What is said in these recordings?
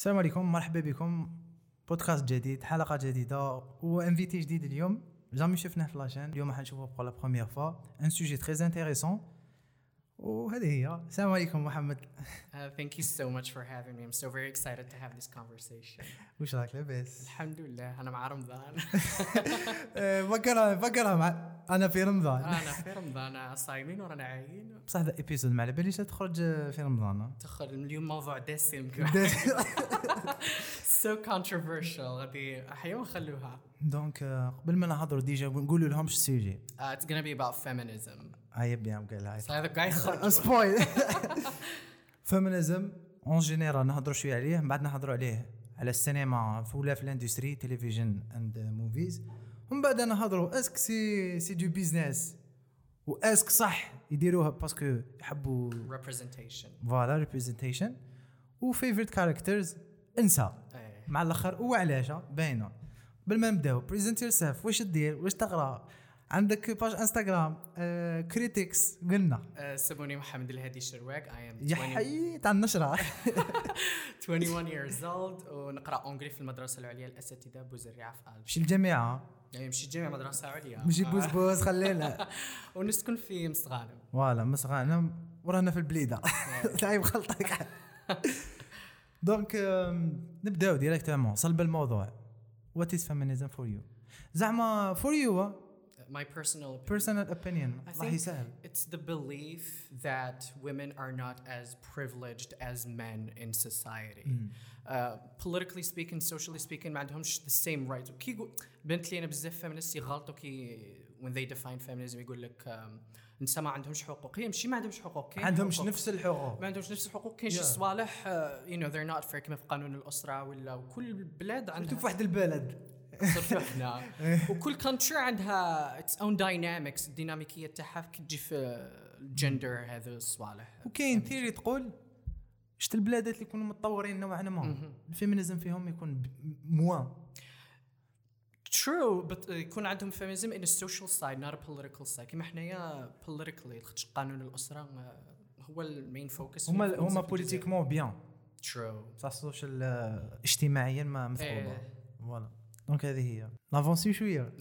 السلام عليكم مرحبا بكم. بودكاست جديد حلقة جديدة و invité جديد اليوم. jamais شفناه في la chaîne اليوم حنشوفه pour la première fois un sujet très intéressant وهذه هي. السلام عليكم محمد. Uh, thank you so much for having me. I'm so very excited to have this conversation. وش راك لاباس؟ الحمد لله أنا مع رمضان. آه، فكرها فكرها مع أنا في رمضان. أنا في رمضان. صايمين ورانا عايين. بصح هذا épisode ما على باليش تخرج في رمضان؟ تدخل اليوم موضوع دسم so controversial. غادي أحيانا نخلوها. donc آه، قبل ما نهضروا déjà نقولوا لهم إيش ال sujet. Uh, it's gonna be about eh bien قال هاي. هذا قاعد يخرج. spoil. féminisme en général نهضروا شوية عليه من بعد نهضروا عليه على السينما ولا في ال industry television and movies ومن بعد نهضروا est-ce que c'est c'est du business و est-ce que صح يديروها parce que يحبوا representation. voilà representation و favorite characters انسى. إيه. مع الآخر وعلاش؟ باينة. قبل ما نبداو present yourself واش دير واش تقرأ؟ عندك page انستغرام critics قلنا. Uh, سموني محمد الهادي am يا 20 حي تاع النشرة. 21 years old ونقرأ anglais في المدرسة العليا الأساتذة بوزريعة في ألف. مشي الجامعة. يعني مشيت جامعة مدرسة عليا. مشي آه. بوز بوز خلينا. ونسكن في مستغانم. voilà مسغانا ورانا في البليدة. تعيب خلطك. donc نبدأو directement صلب الموضوع. what is feminism for you زعما for you My personal opinion. personal opinion I الله think يسهل it's the belief that women are not as privileged as men in society. Uh, politically speaking, socially speaking, ما عندهمش the same rights. كي يقول بنت لي أنا بزاف feminists يغلطوا كي when they define feminism يقول لك um, النساء ما عندهمش حقوق هي ماشي ما عندهمش حقوق كاين عندهمش حقوق. نفس الحقوق ما عندهمش نفس الحقوق كاين شي Yeah. صوالح uh, you know they're not fair كما في قانون الاسره ولا وكل بلاد عندها أنتم في واحد البلد صرت إحنا وكل country عندها its own dynamics الديناميكية تاعها كي تجي في الجندر هذا الصوالح. وكاين theory تقول شت البلادات اللي يكونوا متطورين نوعا ما ال féminisme فيهم يكون moins true بس يكون عندهم feminism in ال social side not political side كيما حنايا politically خاطش قانون الأسرة آه، هو ال main focus هما هما politiquement bien true بصح ال social اجتماعيا ما مثقوبه إيه. voilà donc هذه هي نافونسي شوية.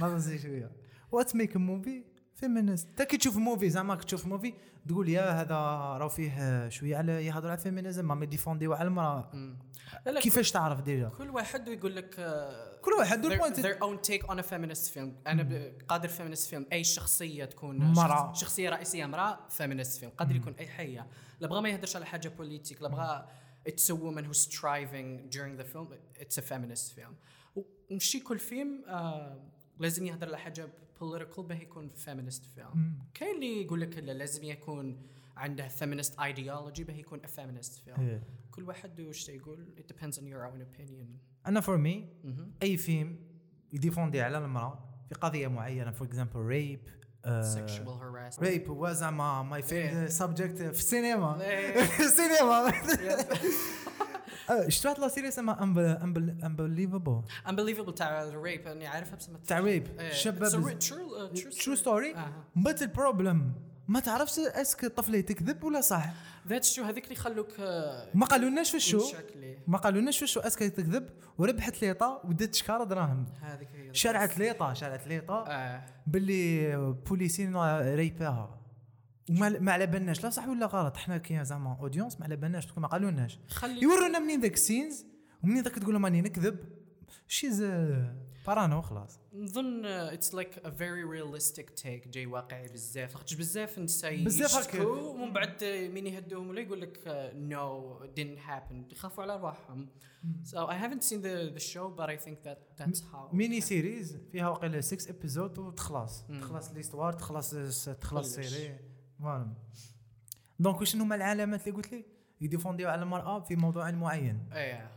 نافونسي شوية what make movie feminist تا كي تشوف movie زعما كي تشوف movie تقول يا هذا راه فيه شوية على يهضر على ال féminisme ما يديفونديو على المراه كيفاش تعرف déjà كل واحد يقول لك آه، كل واحد له point. their own take on a feminist film. أنا ب- قادر feminist film. أي شخصية تكون مرأة. شخص- شخصية رئيسية امراه feminist film. قادر يكون أي حية. لا بغى ما يهدرش على حاجة politique لا بغى it's a woman who's striving during the film it's a feminist film. ومشي كل فيلم آه لازم يهدر على حاجة political به يكون feminist film كاين اللي يقول لك لا لازم يكون عنده feminist ideology به يكون a feminist film إيه. كل واحد وش يقول it depends on your own opinion. أنا for me أي فيلم يديفوندي على المرأة في قضية معينة for example rape sexual harassment. rape هو زعما my. favorite subject في السينما. إيه. في السينما. شفت واحد la série اسمها Unbelievable unbelievable تاع ال rape أني عارفها بس تاع rape. إيه. شباب true story. بس ال problem ما تعرفش est-ce que الطفله تكذب ولا صح؟ that's true هذيك اللي يخلوك آه، ما قالولناش في ال show ما قالولناش في ال show est-ce que تكذب وربحت l'état ودات شكارة دراهم. هذيك شرعت l'état شرعت l'état آه. باللي بوليسين rapeاها. وما ما على بالناش. لا صح ولا غلط؟ حنا كي زعما audience ما على بالناش ما قالولناش. يورونا منين ذاك ال scenes؟ ومنين ذاك تقول لهم راني نكذب؟ she's parano خلاص. نظن it's like a very realistic take جاي واقعي بزاف. لاخاطش بزاف نساء بزاف هكا. ومن بعد مين يهدوهم؟ ولا يقول لك no didn't happen. يخافوا على ارواحهم so I haven't seen the the show but I think that that's how many series فيها وقيلا 6 épisodes وتخلص. تخلص l'histoire تخلص تخلص. série voilà. donc واش هما العلامات اللي قلت لي؟ يديفونديو على المرأة في موضوع معين. إيه.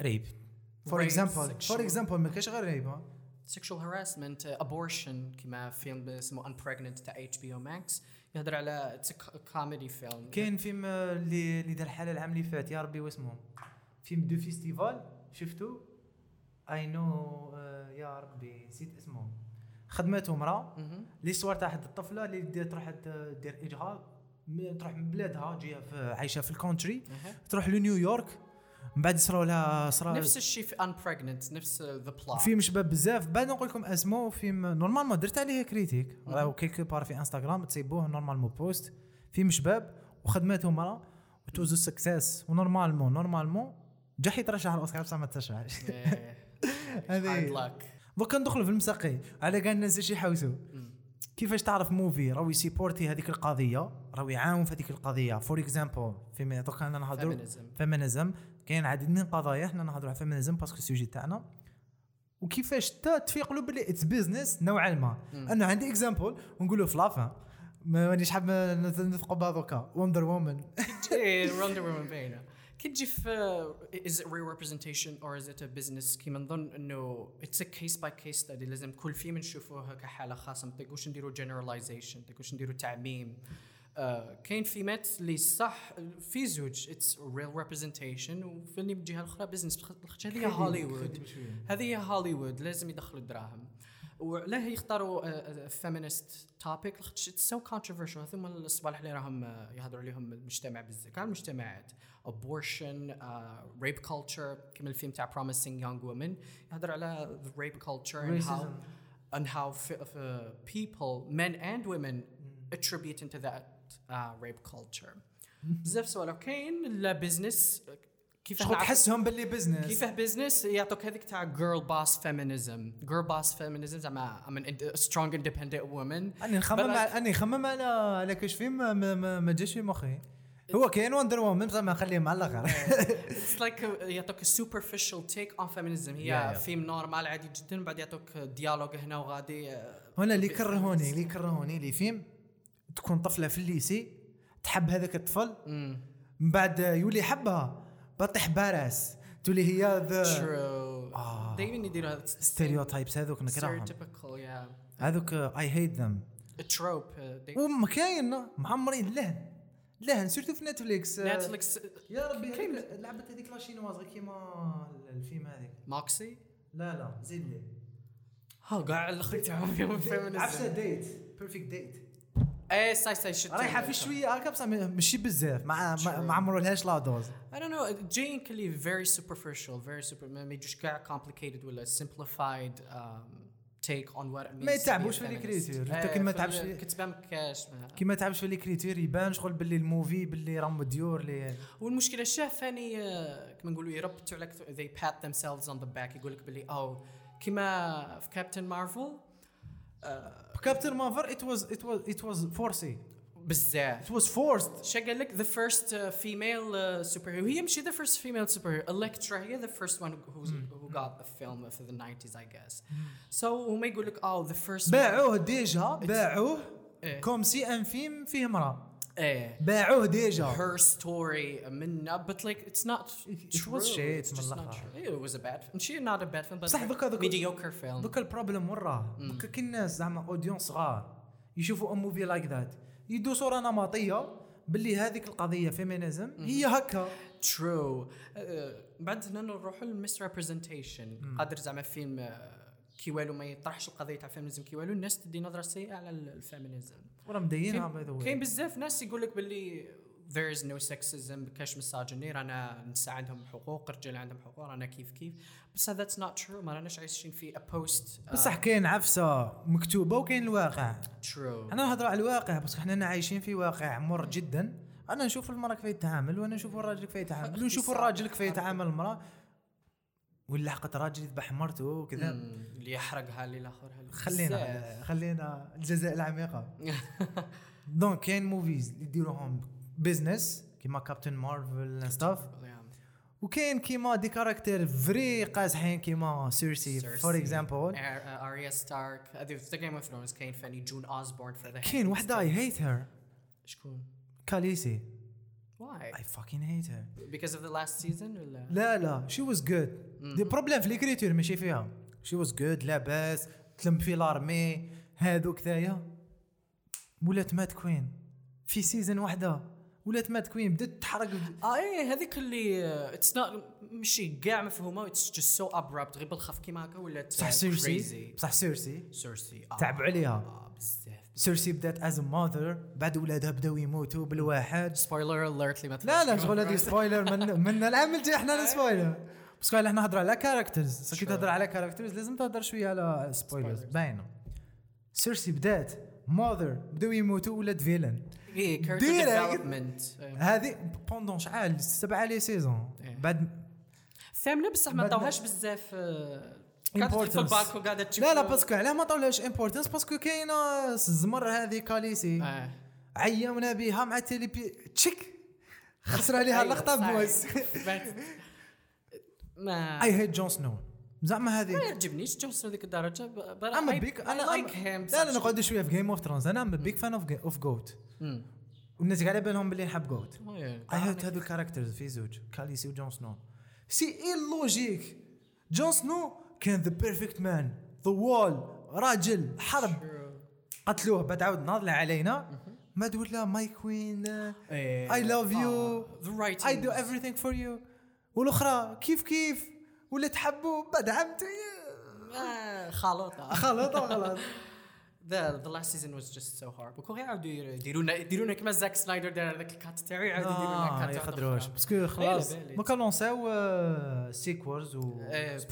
rape. for example for. example ما كاش غير rape harassment uh, abortion كما فيلم اسمه unpregnant تاع HBO Max يهضر على كوميدي فيلم كاين فيلم آه، اللي اللي دار حاله العام اللي فات يا ربي واسمه. فيلم de festival شفتو؟ I know يا ربي نسيت اسمه. خدمته امراه l'histoire تاع واحد الطفلة اللي تروح دير اجهاض تروح من بلادها جاية في عايشة في ال country تروح لنيويورك من بعد صراو لها صرا نفس الشيء في unpregnant نفس ذا plot فيلم شباب بزاف. بعد نقول لكم أسمه فيلم normalement درت عليه critique راهو quelque part في انستغرام تسيبوه normalement post فيلم شباب وخدمته مرة. وتوزو success و normalement normalement جا يترشح على الأوسكار بصح ما ترشحش هذه. دوكا ندخلوا في المساقي. على كاع الناس إيش يحوسوا؟ كيفاش تعرف movie؟ راهو يسيبورتي هذيك القضية راهو يعاون في هذيك القضية. for example في دوكا أنا نهضروا. féminisme كاين عديد من القضايا حنا نهضروا على féminisme parce que ال sujet تاعنا. وكيفاش تا تفيق له بلي it's business نوعا ما. أنا عندي example ونقول له في la fin ما مانيش حاب نثقوا بها دوكا Wonder Woman Wonder Woman باينة. كي تجي في is it real representation or is it a business كيما نظن إنه it's a case by case study. لازم كل فيلم نشوفوه كحالة خاصة. ما تقولش نديروا generalization ما تقولش نديروا تعميم. آه، كاين فيلمات اللي صح في زوج. it's real representation وفيلم بالجهه الأخرى business هذه هي هوليوود هذه هي هوليوود لازم يدخلوا الدراهم. وعلاه يختاروا feminist topic لاخاطش it's so controversial هذوما السوالح اللي راهم آه، يهضروا عليهم المجتمع بزاف. كاع المجتمعات abortion uh, rape culture كما الفيلم تاع promising young women يهضر على the rape culture and how Racism. and how f- f- uh, people men and women attribute into that uh, rape culture. بزاف سوالح كاين لا business كيف شغل تحسهم باللي business كيفاه business يعطوك هذيك تاع girl boss feminism girl boss feminism زعما an strong independent woman أني نخمم على- أني نخمم على على كاش فيلم ما, ما, ما, ما جاش في مخي. هو كاين Wonder Woman بصح ما نخليه مع الآخر. it's like يعطوك superficial take on feminism هي. فيلم normal عادي جدا بعد يعطوك dialogue هنا وغادي آه، هنا اللي كرهوني اللي كرهوني اللي فيلم تكون طفلة في ال lycée تحب هذاك الطفل. من بعد يولي يحبها. بطيح بارس تولي هي the آه. دائما يديروا هذا stereotypes هذوك نكرههم. هذوك اي هيت ذم they- وما كاين معمرين لهن. لهن سيرتو في نتفليكس نتفليكس يا ربي كاين- لعبت هذيك لا شينواز غير كيما الفيلم هذيك. موكسي لا لا زيد لي. ها كاع الآخر تاعهم فيهم فيمينيزم ديت بيرفكت ديت اي ساي ساي شفت رايحة في شوية هكا بصح ماشي بزاف. ما ما عمرو لهاش لا دوز I don't know جايين كلي very superficial very super ما يجوش كاع complicated ولا simplified take on what it means ما يتعبوش في. إيه، انت كي ما في تعبش كتبان ما كاش ما- كيما تعبش في l'écriture يبان شغل باللي ال movie باللي راهم ديور اللي والمشكلة الشاه ثاني آه، كما نقولوا يربطوا لك they pat themselves on the back يقول لك باللي أو كيما في Captain Marvel Captain Marvel it was it was it was forcé بزاف it was forced شا قال لك the first uh, female uh, superhero هي ماشي the first female superhero Electra هي the first one who, who got the film for the 90s I guess so هما يقول لك oh the first one- باعوه déjà باعوه إيه. comme si un film فيه امراه إيه. باعوه déjà. Her story منا not It true. was shit. It's من just not الآخر. true. It was a bad film she not a bad film but بصح دوكا- دوكا- mediocre film. دوكا ال problème وين راه دوكا كي الناس زعما audience صغار يشوفوا a movie like that يدوا صورة نمطية باللي هذيك القضية feminism هي هكا. True. uh, بعد هنا نروحوا لل misrepresentation قادر زعما فيلم كي والو ما يطرحش القضية تاع ال feminism كي والو الناس تدي نظرة سيئة على ال- ال feminism وراه مدينها by the كاين بزاف ناس يقول لك باللي there is no sexism كاش misogyny رانا النساء عندهم حقوق الرجال عندهم حقوق رانا كيف كيف. بس that's not true ما راناش عايشين في a post uh, بصح كاين عفسة مكتوبة وكاين الواقع. True. أنا نهضر على الواقع بس إحنا عايشين في واقع مر جدا. أنا نشوف المرأة كيف يتعامل وأنا نشوف الراجل كيف يتعامل ونشوف الراجل كيف يتعامل المرأة. ولا حقت راجل يذبح مرته وكذا. اللي يحرقها اللي الآخر خلينا خلينا الجزاء العميقة. donc كاين movies اللي يديروهم business كيما Captain Marvel stuff وكاين كيما des caractères very قازحين كيما Cersei for example اريا ستارك هذه في جيم اوف ثرونز كاين فاني جون اوزبورن في ذا كاين وحدة اي هيت هير شكون؟ كاليسي Why? اي فاكين هيت هير Because of the last season ولا؟ لا لا. شي واز جود دي بروبليم في الكريتير ماشي فيها. شي واز جود لاباس تلم في لارمي هادوك ذايا ولات مات كوين. في سيزون واحدة. ولات مات كوين بدات تحرق. آه إيه هذيك اللي it's not ماشي كاع مفهومه it's just so abrupt غير بالخف كيما هكا ولات بصح Cersei. بصح Cersei. Cersei. تعب عليها. آه بزاف Cersei بدات as mother بعد ولادها بداو يموتوا بالواحد. spoiler alert اللي ما لا لا شغل هذه spoiler من من العام الجاي إحنا spoiler بس إحنا نهضر على characters كي تهضر على characters لازم تهضر شوية على spoilers. باينة. Cersei بدات. mother. بداو يموتوا ولات villain. إيه. ديفلوبمنت هذه بوندون شحال؟ سبعة لي سيزون إيه. بعد الثامنه بصح ما عطاوهاش بزاف آه، وقاعده تشوف لا لا باسكو علاه ما طولهاش امبورتنس باسكو كاينة الزمر هذه كاليسي. آه. عيونا بها مع تيلي بي تشيك. خسر عليها أيوة، اللقطة صحيح. ما اي هيت جون سنو زعما ما هذه يعجبنيش جون سنو ذيك الدرجة I- big أنا I'm- him. لا لا نقعد شوية في Game of Thrones أنا I'm big fan of of GOT. والناس قاعدة بالهم باللي نحب GOT. I hate هذو ال characters في زوج Khaleesi و Jon Snow c'est illogique Jon Snow كان the perfect man the whole راجل حرب. قتلوه بعد عاود ناضلة علينا. ما تقول لا my queen إيه. I love you. آه، the writing I والأخرى كيف كيف؟ ولا تحبوا بعد عمتي. آه، خلطة. خلاص خلاص the the last season was just so hard وكون يعاودوا يديروا لنا يديروا لنا كما زاك سنايدر دار هذاك ال cut تاعو يعاودوا يديروا لنا آه ما كات يقدروش parce que خلاص. ما كان لونساو sequels و.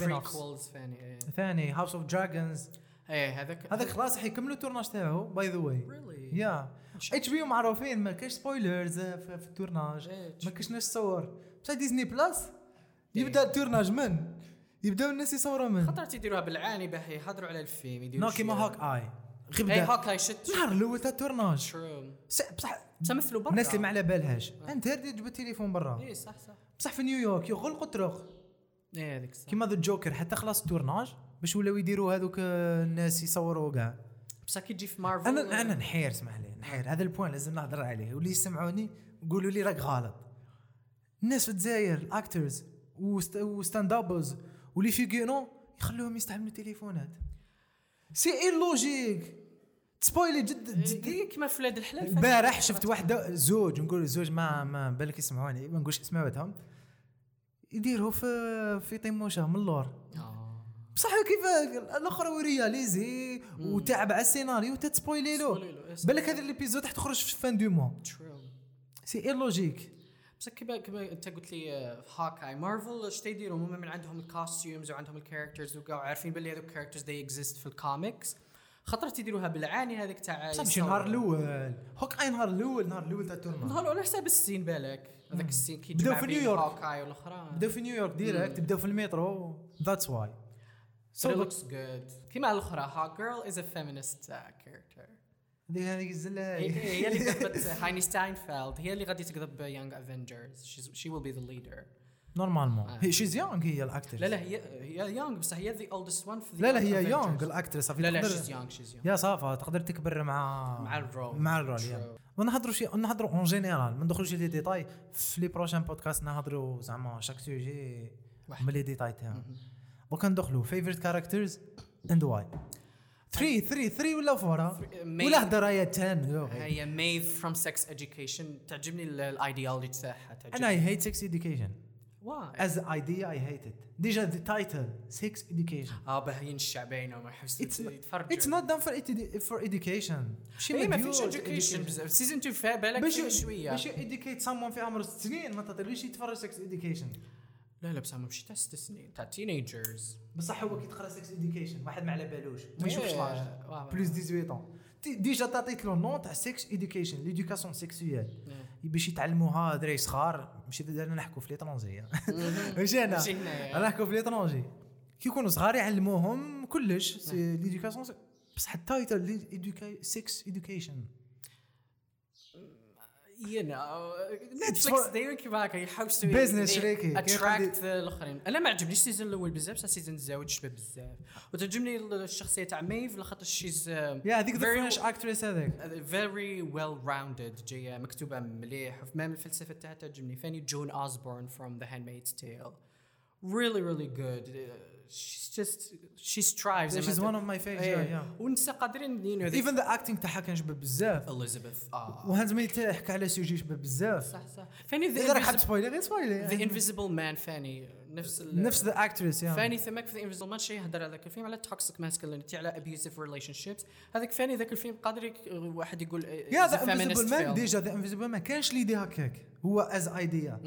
prequels ثاني إيه. ثاني House of Dragons إيه هذاك هذاك خلاص حيكملوا ال tournage تاعو by the way? Yeah HBO معروفين ما كاش spoilers في في ال tournage. إيه، ما كاش ناس تصور. بصح ديزني إيه. يبدا ال tournage من يبداو الناس يصوروا من خاطر يديروها بالعاني باش يهضروا على الفيلم يديروا نو كيما Hawkeye غير اي بدا Hawkeye شت النهار الأول تاع ال tournage بصح تمثلوا برا الناس اللي ما على بالهاش انت هادي تجيب التليفون برا إيه صح صح بصح في نيويورك يغلقوا الطرق إيه هذيك صح كيما The Joker حتى خلاص ال tournage باش ولاو يديروا هذوك الناس يصوروا كاع بصح كي تجي في مارفل أنا أنا نحير اسمح لي نحير هذا ال point لازم نهضر عليه واللي يسمعوني يقولوا لي راك غلط الناس في الجزائر ال actors و stand-uppers واللي figurants يخلوهم يستعملوا التليفونات. c'est illogique تسبويلي جد جد إيه، كيما في ولاد الحلال. البارح شفت واحدة زوج نقول زوج ما ما بالك يسمعوني ما نقولش اسماواتهم يديروا في في طيموشة من اللور. آه. بصح كيف الآخر و réaliser وتعب على السيناريو وتتسبويلي له سبويلي بالك هذا الإبيزود تخرج في فان دو ترو سي اي لوجيك بس كيما كيما انت قلت لي آه، في هاكاي. مارفل إيش يديروا هم من عندهم الكوستيومز وعندهم الكاركترز وكاع عارفين باللي هذوك الكاركترز دي اكزيست في الكوميكس خاطر تيديروها بالعاني هذيك تاع بصح ماشي. النهار الأول. هوك اي نهار الأول النهار الأول تاع التورنمنت نهار على حساب السين بالك. هذاك السين كي بداو في نيويورك. هاكاي والأخرى. بداو في نيويورك ديريكت بداو في المترو. ذاتس واي So it looks good. كيما الأخرى Hawk girl is a feminist character هذيك هذيك الزله هي اللي كتبت هايني ستاينفيلد هي اللي غادي تكتب Young Avengers she will be the leader normalement she's young هي ال actress لا لا هي هي young بس هي the oldest one في لا لا هي. young ال actress لا لا she's young she's young yeah ça va تقدر تكبر مع مع ال rôle. مع ال rôle ونهضروا شي نهضروا en général ما ندخلوش les détails في les prochains podcasts نهضروا زعما chaque sujet. من لي ديتاي تاعهم. دوكا ندخلوا. فيفرت كاركترز اند واي 3 3 3 ولا 4 Main- ولا هضر هي 10 هي ميف فروم سكس اديوكيشن تعجبني الايديولوجي تاعها أنا تعجبني اي هيت سكس education. واي as idea I hate it. ديجا the title sex education. آه باهيين الشعبين وما not- يتفرجوا. done for edu- for education. شي اي ما فيش education. بزاف سيزون 2 فيها بالك شوية. باش educate someone في عمره ست سنين ما تطلبيش يتفرج sex education. لا لا بس هم مش تاع ست سنين. تاع teenagers بصح هو كي تقرا Sex Education واحد ما على بالوش ما يشوفش إيه، l'âge واه. plus 18 ton ti- déjà تعطيت له nom تاع Sex Education l'éducation sexuelle باش يتعلموها دراري صغار ماشي أنا نحكوا في les étrangers ماشي أنا. أنا نحكوا في les étrangers كي يكونوا صغار يعلموهم كلش l'éducation بصح ال title Sex Education you know It's نتفلكس for- دايما كيما هكا يحوسوا Business شريكي. اتراكت الآخرين. أنا ما عجبنيش السيزون الأول بزاف بصح السيزون الزاوج شباب بزاف. وتعجبني الشخصية تاع ميف لخاطر شيز يا هذيك ذا فرنش اكتريس هذاك. فيري ويل راوندد جاية مكتوبة مليح. وفي مام الفلسفة تاعها تعجبني. ثاني جون أوزبورن فروم ذا هاند ميدز تيل really really good. Uh, she's just she strives she's one of my faves yeah yeah ونسى قادرين you know even the acting تاعها كان شباب بزاف. اليزابيث آه. وهانز ميت يحكي على سوجي شباب بزاف. صح صح. ثاني إذا راك حاب سبويلر غير the سبويلر invisible man ثاني نفس ال- نفس ذا اكتريس فاني ثمك في انفيزبل مان شيء يهدر على ذاك الفيلم على توكسيك ماسكلينيتي على ابيوسيف ريليشن شيبس هذاك فاني ذاك الفيلم قادر واحد يقول يا ذا انفيزبل مان ديجا ذا انفيزبل مان كانش ليدي هكاك. هو از ايديا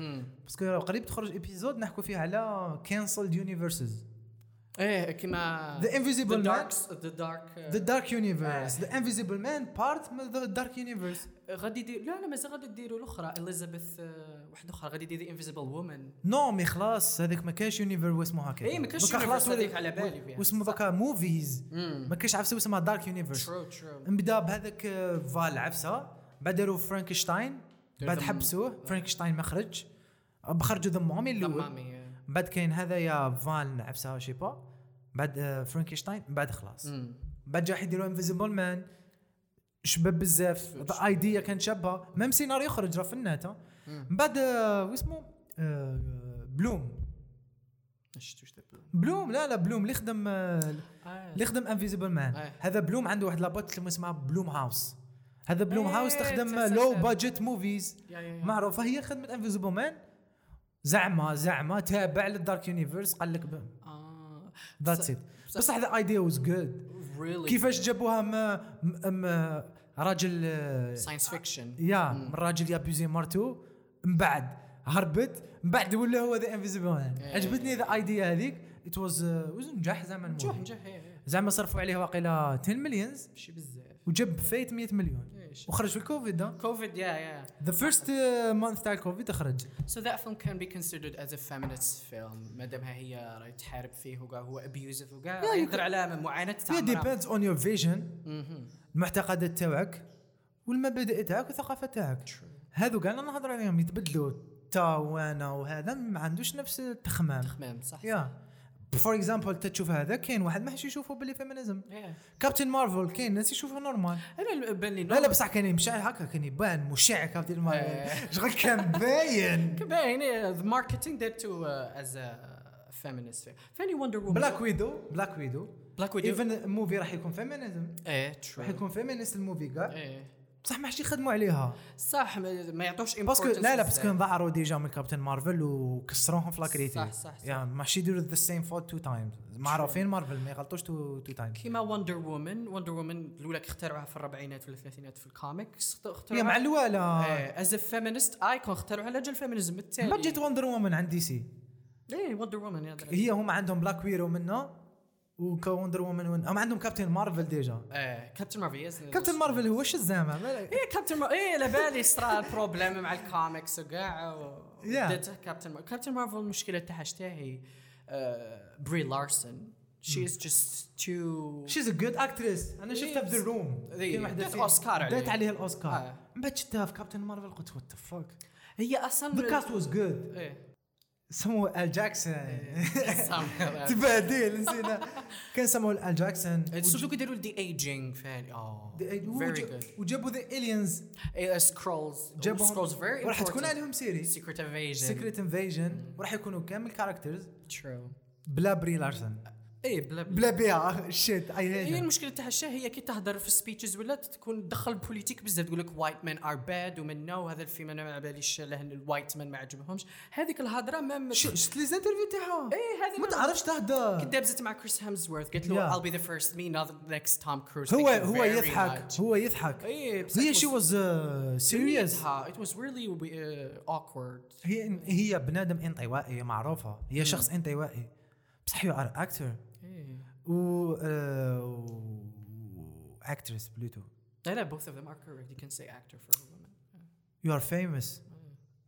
باسكو قريب تخرج ايبيزود نحكوا فيه على كانسلد يونيفرسز إيه Invisible the Man. dark the dark ذا دارك يونيفرس ذا انفيزبل مان بارت من ذا دارك يونيفرس غادي يدير لا لا مازال غادي ديروا الأخرى. اليزابيث آه، واحدة أخرى. غادي يدير ذا انفيزبل وومن نو مي خلاص هذاك ما كانش يونيفر اسمه هكاك إيه، ما universe خلاص هذيك ولي- على بالي فيها. واسمه. دوكا موفيز ما كانش عارف اسمها دارك يونيفرس ترو ترو نبدا بهذاك آه، فال عفسة. بعد داروا فرانكشتاين بعد حبسوه. فرانكشتاين ما خرج خرجوا ذا مامي الأول. بعد كاين هذايا فال عفسه شي با بعد آه، فرانكشتاين بعد خلاص بعد جا يديروا Invisible Man شباب بزاف idea كانت شابة même scénario يخرج راه في النت. من بعد آه، واسمه آه، بلوم بلوم لا لا بلوم اللي خدم. اللي خدم Invisible Man. هذا بلوم عنده واحد la boîte اللي اسمها بلوم هاوس هذا بلوم إيه، هاوس تخدم. low budget movies yeah yeah yeah. معروفة هي خدمت Invisible Man زعما زعما تابع لل Dark Universe قال لك آه. That's it بصح the idea was good كيفاش جابوها م... م... م... راجل آه، science fiction yeah من راجل يابيزي مرتو من بعد هربت من بعد ولا هو The Invisible Man إيه. عجبتني the idea هذيك. It was was نجح زعما نجح. نجح إيه، إيه. زعما صرفوا عليه واقيلا 10 millions شي بزاف. وجاب فايت 100 مليون. إيش. وخرج في الكوفيد كوفيد yeah yeah the first month تاع الكوفيد خرج. So that film can be considered as a feminist film ما دامها هي راهي تحارب فيه وكاع هو abusive وكاع Yeah, يهضر على معاناة تاع. depends on your vision. المعتقدات تاعك والمبادئ تاعك والثقافه تاعك هذو كاع نهضر عليهم يتبدلوا تا وأنا وهذا ما عندوش نفس التخمام. تخمام صح يا for example تشوف هذا كاين واحد ما راحش يشوفه باللي feminism Yeah. كابتن مارفل كاين ناس يشوفوه normal أنا بان لا لا بصح كان يمشي هكا كان يبان مشع كابتن مارفل شغل كان باين. باين marketing that to uh, as a feminist. Film ثاني وندر وومن بلاك ويدو بلاك ويدو بلاك ويدو even ال movie راح يكون feminism إيه true راح يكون feminist ال movie كاع إيه بصح ما يخدموا عليها. صح ما يعطوش parce que لا لا. parce que انظهروا déjà من كابتن مارفل وكسروهم في les critiques صح، صح، صح. يا ما حش يديروا the same fault two times معروفين مارفل ما يغلطوش two two times كيما وندر وومن وندر وومن الأولى اخترعوها في الاربعينات ولا الثلاثينات في الكوميكس اخترعوها. مع الوالا as a feminist icon اخترعوها على جال ال feminism التالي. ما جيت وندر وومن عند دي سي إيه وندر وومن هي هم عندهم بلاك ويدو منا ووندر وومن ون- هم عندهم كابتن مارفل déjà. إيه كابتن مارفل yes كابتن مارفل هو شو الزعمه ما- إيه كابتن مار... إيه على بالي صرا ال problem مع الكوميكس وكاع كابتن مار... كابتن مارفل المشكلة تاعها شتاهي آه... بري لارسون. she is just too she's a good actress أنا شفتها في ذا روم دات أوسكار عليه. دات عليها الأوسكار. آه. من بعد شفتها في كابتن مارفل قلت what the fuck هي أصلا the cast was good سموه آل جاكسون. سام- تبهدل نسينا. كان سموه آل جاكسون. surtout كيديروا de-aging آه very good وجابوا the aliens سكرولز جابوهم سكرولز very وراح تكون عليهم série سيكريت انفيجن سيكريت انفيجن وراح يكونوا كامل characters true بلا بري لارسون. إيه بلا بلا. بيها shit I هي hate المشكلة تاع الشاه هي كي تهدر في ال speeches ولا تكون تدخل ال politique بزاف تقول لك white men are bad women no هذا الفيلم أنا ما على ال white man ما عجبهمش. هذيك الهضرة ما شفت les interviews تاعها؟ إيه هذه ما تعرفش تهدر كنت دابزت مع كريس هامزورث قالت. له I'll be the first me not the next Tom Cruise. هو هو يضحك. هو يضحك. إيه بس هي she was serious it was really uh, awkward. هي هي بنادم انطوائي معروفة. هي شخص انطوائي. بصح you are actor و actress plutôt. لا لا both of them are correct. You can say actor for a woman. you are famous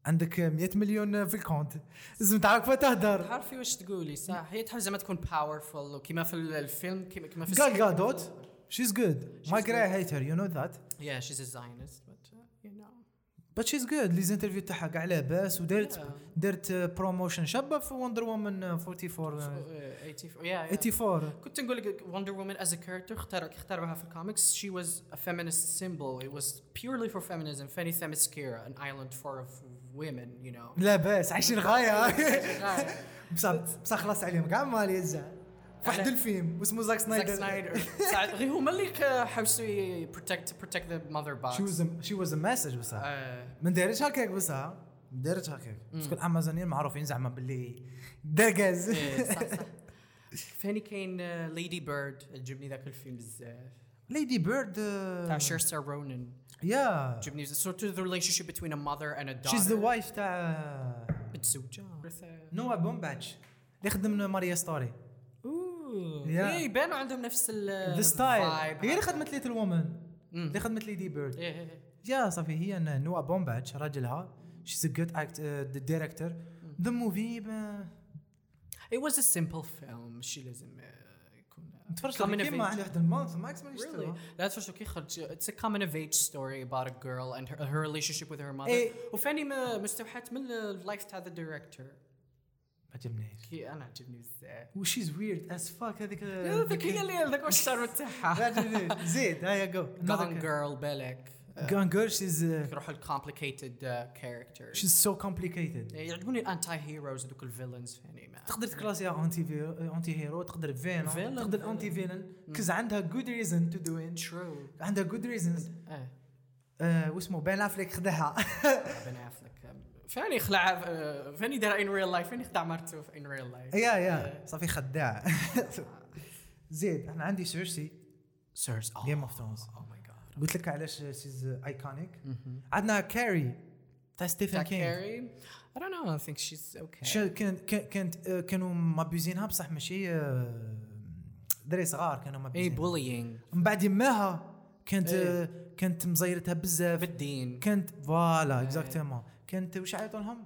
عندك 100 مليون في ال compte لازم تعرف تهدر تعرفي واش تقولي صح. هي تحب زعما تكون powerful وكيما في الفيلم كيما كيما في جال جادوت she's good مايك راي hate her you know that Zionist but uh, you know but she's good les interviews تاعها كاع لاباس ودارت Yeah. دارت promotion شابة في وندر وومن 44 Uh, 84 yeah, yeah. 84 كنت نقول لك وندر وومن as character اختار اختاروها في ال comics she was a feminist symbol. It was purely for feminism. ثاني ثامسكيرا an island for of women you know. لاباس عايشين غاية. غاية. بصح بصح خلاص عليهم. كاع مال يزع في واحد الفيلم اسمه زاك زاك سنايدر. سنايدر. ساعد- غير هما اللي حوسوا protect protect the mother box. she was she was a message بصح. آه، ما دايرش هكاك بصح. دارت هكاك. parce que الامازونيين معروفين زعما باللي داكاز إيه، صح صح. ثاني كاين ليدي بيرد عجبني ذاك الفيلم بزاف. ليدي بيرد تاع سيرشا رونان yeah. عجبني surtout the relationship بين a mother and a daughter. she's the wife تاع متزوجه نوا بومباتش. اللي خدم ماريدج ستوري. إيه يبانوا عندهم نفس ال the style vibe. هي اللي خدمت ليتل وومن. اللي خدمت ليدي بيرد إيه إيه، إيه. yeah صافي هي ن- نوا بومباتش راجلها she's a good act director the movie It was a simple film ماشي لازم يكون تفرجت كيما. عندي واحد ال month ماكس ما Really? لا تفرجوا كي خرج it's a coming of age story about a girl and her, her relationship with her mother إيه. وثاني مستوحات من ال life تاع the director ما عجبنيش كي أنا عجبني بزاف و she's weird as fuck هذيك هذاك هي اللي ذاك واش صار ما تاعها عجبنيش زيد هيا جو Gone girl بالك. Girl she's uh, يروحوا ال complicated characters she's so complicated. يعجبوني ال anti heroes ذوك ال villains ما تقدر تكلاسيها anti anti hero تقدر villain. تقدر anti villain 'cause عندها good reason to do it عندها good reasons إيه. واسمه بين افليك افلك فاني خلع آه، ثاني دار in real life ثاني خدع مرته في in real life yeah. yeah صافي خداع. زيد أنا عندي سيرسي. سيرسي جيم اوف ثرونز oh my god قلت لك علاش she's iconic عندنا كاري تاع ستيفن كينج كاري I don't know. I think she's okay. كانت آه، كانوا مابيزينها بصح ماشي آه، دري صغار كانوا اي مابيزينها bullying. من بعد يماها كانت إيه. آه، كانت مزيرتها بزاف. بالدين. كانت voilà إيه. exactement كانت واش عيطوا لهم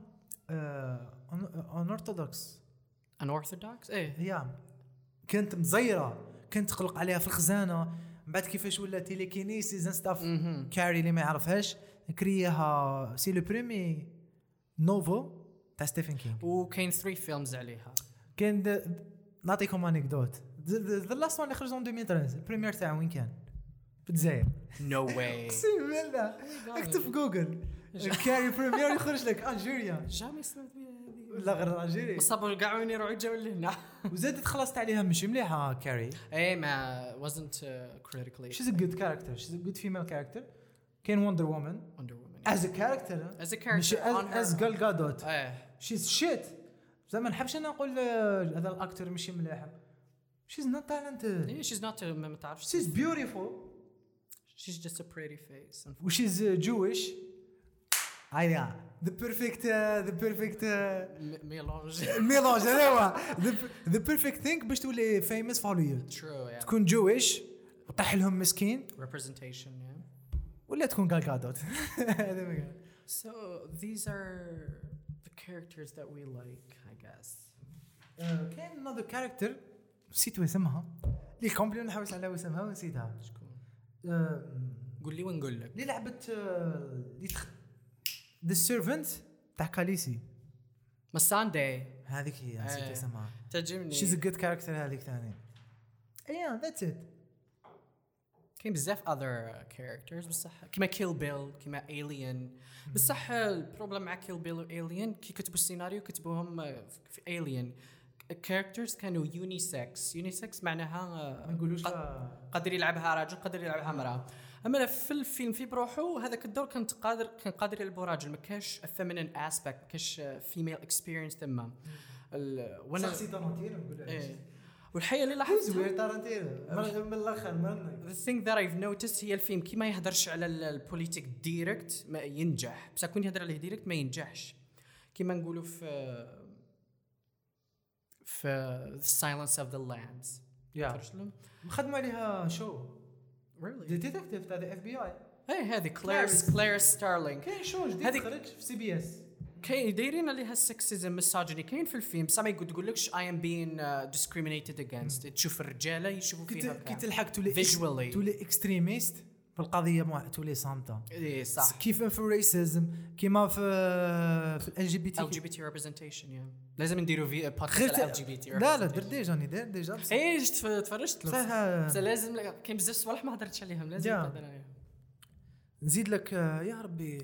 un orthodox unorthodox. إيه. هي كانت مزيرة كانت تقلق عليها في الخزانة. من بعد كيفاش ولا telekinesis and stuff. كاري اللي ما يعرفهاش كرياها c'est le premier novel تاع ستيفن كينغ. وكاين 3 films عليها. كان نعطيكم anecdote the last one اللي خرج en 2013 ال première تاعو وين كان؟ في الجزائر. نو واي اقسم بالله. اكتب في جوجل كاري بريمير يخرج لك الجيريا جامي سمعت بها هذه. لا غير الجيري صابوا كاع وين يروحوا يجاو لهنا. وزادت خلصت عليها مش مليحة كاري إيه ما wasn't uh, critically شيز ا جود كاركتر شيز ا جود فيميل كاركتر كان وندر وومن Wonder Woman. از ا كاركتر as a مش character on از جال جادوت شيز شيت زعما نحبش أنا نقول آه، هذا الاكتر ماشي مليح. she's not talented yeah, she's not a, ما تعرفش. she's beautiful she's just a pretty face. و she's Jewish هيا the perfect the perfect mélange mélange هذا هو the perfect thing باش تولي famous true yeah. تكون Jewish وطيح لهم مسكين representation yeah. ولا تكون قال. so these are the characters that we like I guess. كاين another character نسيت اسمها اللي كومبلي نحوس على اسمها ونسيتها شكون قول لي ونقول لك اللي لعبت اللي the servant تاع Khaleesi Missandei هذيك هي نسيت آه. اسمها. تعجبني she's a good character هذيك ثاني ايا that's it كاين بزاف other characters بصح كيما Kill Bill كيما Alien بصح ال problème مع Kill Bill و Alien كي كتبوا السيناريو كتبوهم في Alien characters كانوا unisex unisex معناها آه، ما نقولوش قادر يلعبها راجل قادر يلعبها امراه اما في الفيلم في بروحه هذاك الدور كان قادر كان قادر يلعبه راجل ما كاش feminine aspect ما كاش female experience تما. وأنا شخصي تارانتينو نقول إيه. والحقيقة اللي لاحظت زوير تارانتينو. من من الأخر مرنك The thing that I've noticed هي الفيلم كي ما يهدرش على ال- ال politique direct ما ينجح. بصح كون يهدر عليه direct ما ينجحش. كيما نقولوا في في The Silence of the Lambs. yeah؟ خدموا عليها show؟ Really? detective تاع ال FBI إيه هذه كلير. Clarice Starling كاين show جديد خرج في CBS كاين دايرين عليها ال sexism misogyny كاين في الفيلم بصح ما يقول تقولكش am being uh, discriminated against تشوف الرجاله يشوفوا فيها كي. تلحق تولي Visually. تولي extremist القضية مع تولي صامته إيه صح. كيف في ال racism كيما في في LGBT LGBT representation yeah. لازم نديروا في بودكاست ت- على LGBT لا لا representation. درت déjà راني داير déjà. إيه جت تفرجت. له بصح لازم كاين بزاف صوالح ما هضرتش عليهم لازم جا. تهضر عليهم. نزيد لك آه، يا ربي.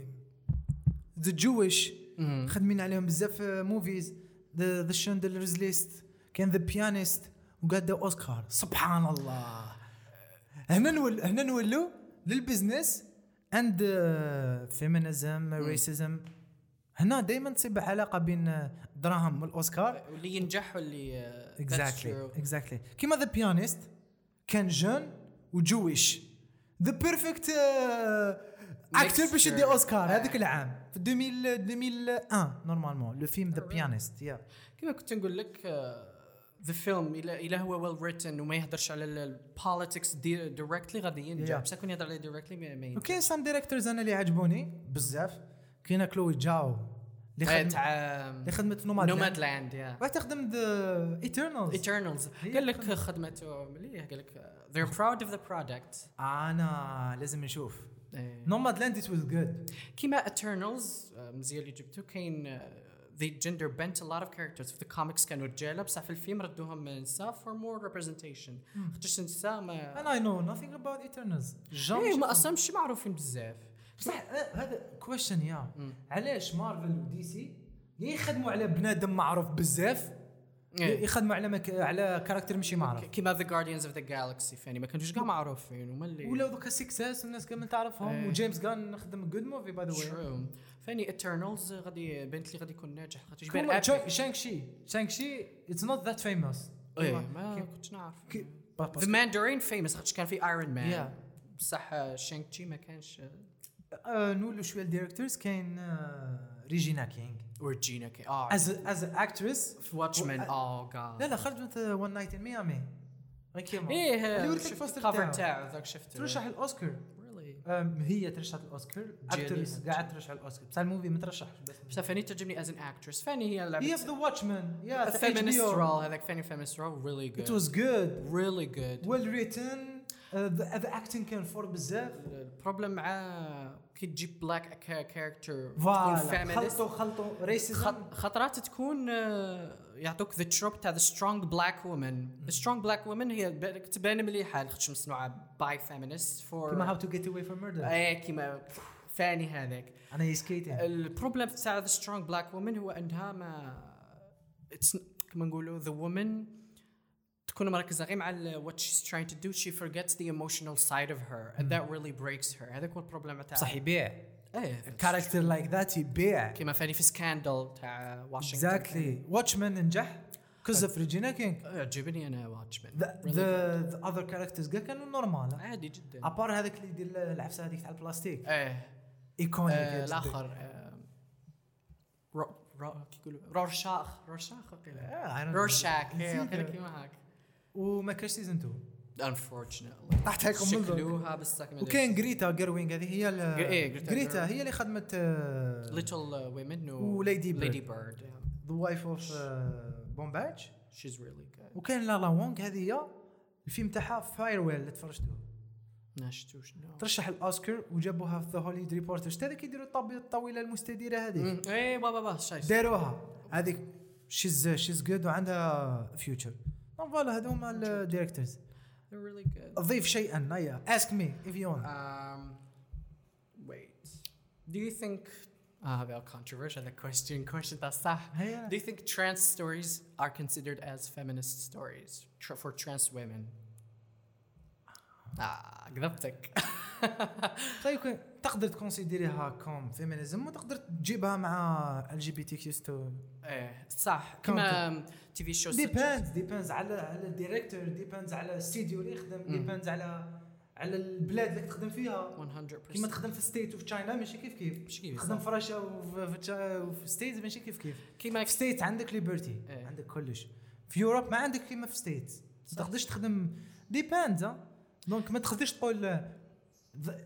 the Jewish خدمين عليهم بزاف movies the Schindler's List كان The Pianist و got اوسكار سبحان الله. هنا نول هنا نولوا لل business and feminism racism هنا دائما تصيب علاقه بين دراهم والأوسكار. واللي ينجح واللي آه، exactly true. exactly كيما The Pianist كان jeune و Jewish. the perfect أكتر باش يدي. أوسكار آه. هذاك العام. في 2000 2001 normalement le film The Pianist yeah كما كنت نقول لك the film إلى إلى هو well written وما يهدرش على ال politics directly غادي ينجح. Yeah. بصح كون يهدر عليه directly ما ما ينجح. وكاين some directors أنا اللي عجبوني بزاف. كاينة Chloé Zhao اللي آه، خدمت تاع اللي خدمت Nomad Nomadland yeah واحد تخدم The Eternals Eternals قال لك خدمته مليح قال لك they're proud of the product. أنا لازم نشوف. Nomadland it was good كيما Eternals مزيان اللي جبتو كاين uh, they gender bent a lot of characters. في الكوميكس كانوا رجاله بصح في الفيلم ردوهم نساء for more representation. خاطرش النساء ما أنا I know nothing about Eternals إيه ما أصلا مش معروفين بزاف. صح آه، هذا question yeah. علاش Marvel و DC يخدموا على بنادم معروف بزاف؟ إيه. يخدموا على مك... على character مشي معروف. كيما The Guardians of the Galaxy فاني ما كانوش كاع معروفين هما اللي ولا دوكا success الناس كامل تعرفهم. إيه. و James Gunn خدم good movie by the way true فاني Eternals غادي بنت لي غادي يكون ناجح خاطر يبان. Shang-Chi Shang-Chi it's not that famous إيه. ما كنتش نعرف. the Mandarin famous خاطر كان في Iron Man. بصح Shang-Chi ما كانش آه، نقولوا شوية ال directors. كاين آه، Regina King و Regina كي آه از از اكتريس في Watchmen oh جاد لا لا خرجت One Night in Miami كيما. إيه اللي وريك شفت ال poster تاعو. ذاك شفته ترشح الأوسكار. هي ترشحت الأوسكار. هاد قاعد ترشح الأوسكار. بصح ال movie ما ترشحش بس بصح فاني تعجبني as an actress فاني هي هي لعبت في the Watchmen yeah feminist role. هذاك فاني feminist role. Really It good. was good. Really good. Well written. Uh, the, the acting كان fort بزاف. ال problem مع كي تجيب black character تكون خلطوا خلطوا racism خطرات تكون آه، يعطوك the trope تاع the strong black woman the strong black woman هي تبان مليحة خاطش مصنوعة by feminist for كيما How to Get Away from Murder إيه كيما فاني هذاك. أنا يسكيتين ال problem تاع the strong black woman هو أنها ما كما نقولوا the woman تكون مركزة غير مع what she's trying to do she forgets the emotional side of her and that really breaks her. هذاك هو ال problem تاع صح يبيع. إيه character like that يبيع. كيما فاني في Scandal تاع واشنطن exactly Watchmen نجح؟ cause of Regina King عجبني أنا Watchmen other characters كاع كانوا نورمال عادي جدا. à part هذاك اللي يدير العفسة هذيك تاع البلاستيك. إيه. iconic آه، الآخر آه، كي يقولوا؟ رورشاخ. رورشاخ وقيلا. رورشاك كيما هاك وما كاش season 2 unfortunately. طاحت عليكم من. شكلوها وكاين غريتا غيرويغ هذه هي ال- إيه، غريتا غريتا غيرويغ. هي اللي خدمت Little Women و Lady Bird. Lady Bird the wife of Baumbach she's really good وكاين لولو وانغ هذه هي الفيلم تاعها Farewell اللي تفرجتوه. ما شفتوش no ترشح الأوسكار وجابوها في the Hollywood Reporter شتا هذيك يديروا الطابلة الطويلة المستديرة هذيك إيه بابا بابا شايف. داروها. هذيك she's she's good وعندها فيوتشر فوالا هذو هما الديريكتورز they're really good ضيف شيئا هيا اسك مي اف يو ونت um wait do you think ah هذا controversial the question question تاع صح هيا Do you think trans stories are considered as feminist stories tr- for trans women? آه قذبتك طيب كون- تقدر ت considérer يها comme féminisme وتقدر تجيبها مع ال جي بي تي كيو إيه صح. كما TV show depends depends على على ال director depends على الاستديو اللي يخدم depends على على البلاد اللي تخدم فيها. 100% كيما تخدم في States وفي China ماشي كيف كيف. ماشي كيف، تخدم. في رشا وفي States ماشي كيف كيف. كيما في States عندك liberty إيه. عندك كلش. في Europe ما عندك كيما في States ما. تقدرش تخدم depends donc ما تقدرش تقول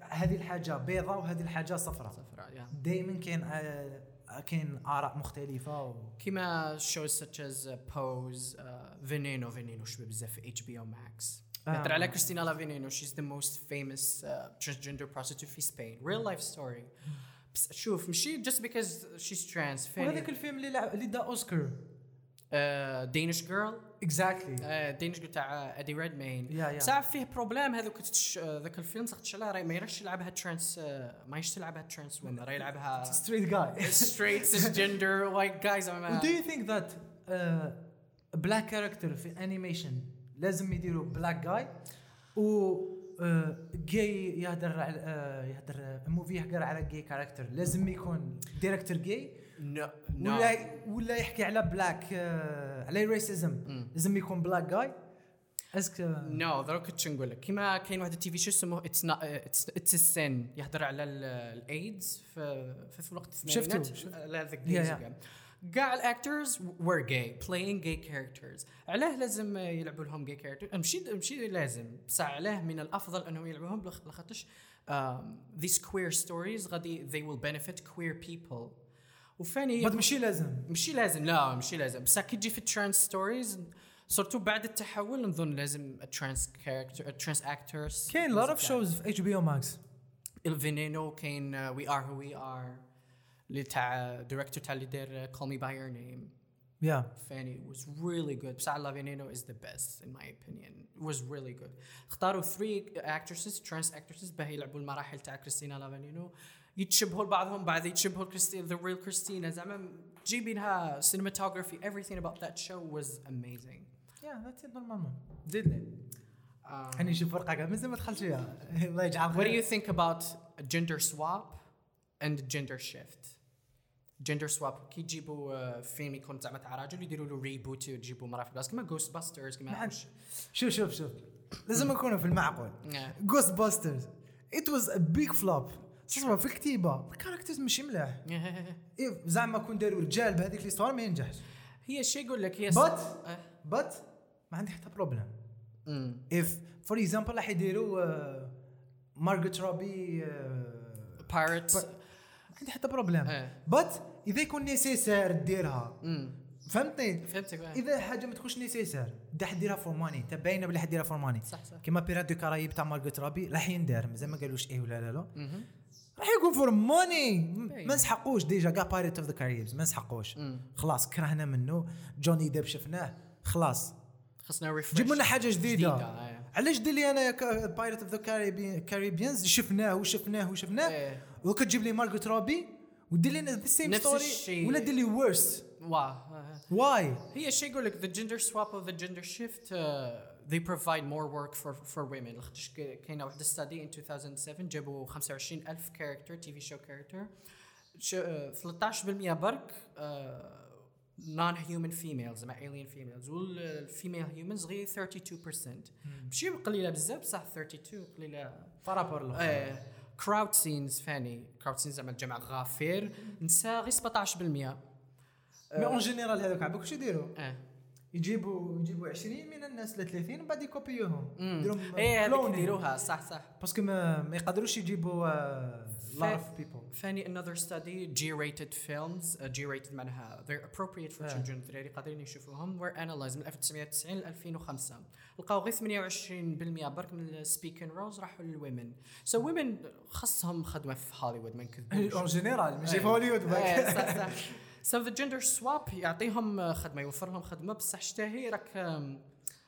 هذه الحاجة بيضاء وهذه الحاجة صفراء صفراء دائما كاين آه، كاين آراء مختلفة و... كيما as uh, Pose, uh, Veneno, Veneno شبه بزاف في HBO Max. آه. نهضر على كريستينا لا فينينو she's the most famous uh, transgender prostitute في. Real life story. بس شوف ماشي just because she's trans وهذاك الفيلم اللي لعب اللي دا اوسكار Danish girl. exactly Danish girl تاع إيدي ريدماين يا ساعة فيه problème هذوك آه، ذاك الفيلم عليه راهي ما يراش يلعبها trans ما يش تلعبها trans وين راهي يلعبها straight guy cisgender white guys Do you think that uh, a black character في animation لازم يديروا black guy و جاي يهدر على آه، يهدر movie يهدر على gay character لازم يكون director gay no no ولا ولا يحكي على black آه، على racism لازم يكون black guy est-ce que نو دروك كنت نقول لك. كيما كاين واحد ال TV show اسمه It's It's a Sin يهضر على الايدز في في الوقت الثمانينات. على yeah. كاع ال actors were gay playing gay characters. علاه لازم يلعبوا لهم gay characters. ماشي ماشي لازم. بصح علاه من الأفضل أنهم يلعبوهم لخ- لخاطرش these queer stories غادي they will benefit queer people. وفاني بس ماشي لازم. ماشي لازم لا ماشي لازم. بس كي تجي في ال trans stories surtout بعد التحول نظن لازم ال trans character ال trans actors كاين lot of shows في HBO Max لا فينينو كاين We Are Who We Are اللي تاع director تاع اللي دار Call Me by Your Name يا فاني was really good. بصح لا فينينو is the best in my opinion. It was really good. اختاروا three actresses trans actresses باه يلعبوا المراحل تاع كريستينا لا فينينو يتشبهوا لبعضهم بعد يتشبهوا كريستينا the real كريستينا زعما تجيبينها cinematography everything about that show was amazing. yeah that's it normalement زيد لي um, حني نشوف ورقه كاع مازال ما دخلتش فيها الله يجعل what do خير you think about gender swap and gender shift? gender swap كي يجيبوا آه، فيلم يكون زعما تاع راجل يديروا له reboot ويجيبوا مراه في بلاصه كيما Ghostbusters ما كيما عادش. شوف شوف شوف لازم نكونوا في المعقول Yeah. Ghost busters it was a big flop تصور في الكتيبة. ال characters ماشي ملاح. إيه زعما كون داروا رجال بهذيك l'histoire ما ينجحش. هي شي يقول لك هي but آه. but ما عندي حتى problème. if for example راح يديروا مارغو روبي Pirates ما عندي حتى problème. but اذا يكون nécessaire ديرها. فهمتني؟ فهمتك آه. إذا حاجة ما تكونش nécessaire دا حديرها for money تباينه بلي حديرها for money صح صح. كيما Pirates des Caraïbes تاع مارغو روبي راح يندار. مازال ما قالوش إيه ولا لا لا. راح يكون for money باين. ما نسحقوش déjà كاع Pirates of the Caribbean ما نسحقوش. خلاص كرهنا منه جوني ديب شفناه خلاص خصنا refresh جيب لنا حاجة جديدة آه. علاش دير لي أنا Pirates of the Caribbeans شفناه وشفناه وشفناه إيه. وكتجيب لي مارغو روبي ودير لنا the same story. ولا دير لي worst واه. why هي شي يقول لك gender swap or the gender shift uh, they provide more work for for women. لاخاطش ك- كاينة واحد study in 2007 جابوا 25000 character TV show character 13% برك non-human females مع alien females. وال female humans غير 32% ماشي قليلة بزاف بصح 32 قليلة. par rapport إيه crowd scenes فاني crowd scenes زعما الجمع غفير نساء غير 17% mais en général هذوك عباك واش يديروا؟ آه. يجيبوا يجيبوا 20 من الناس ل 30 ومن بعد يكوبيوهم يديرهم إيه هذيك. يديروها. صح صح. parce que ما, ما يقدروش يجيبوا lot of people ثاني another study G rated films. uh, G rated معناها they're appropriate for آه. children. الدراري قادرين يشوفوهم were analyzed من 1990 ل 2005 لقاو غير 28% برك من ال speaking roles راحوا لل women so so women خاصهم خدمة في هوليوود ما نكذبوش. en général ماشي في إيه. هوليوود إيه، باك صح صح. the gender swap يعطيهم خدمة يوفر لهم خدمة. بصح شتاهي راك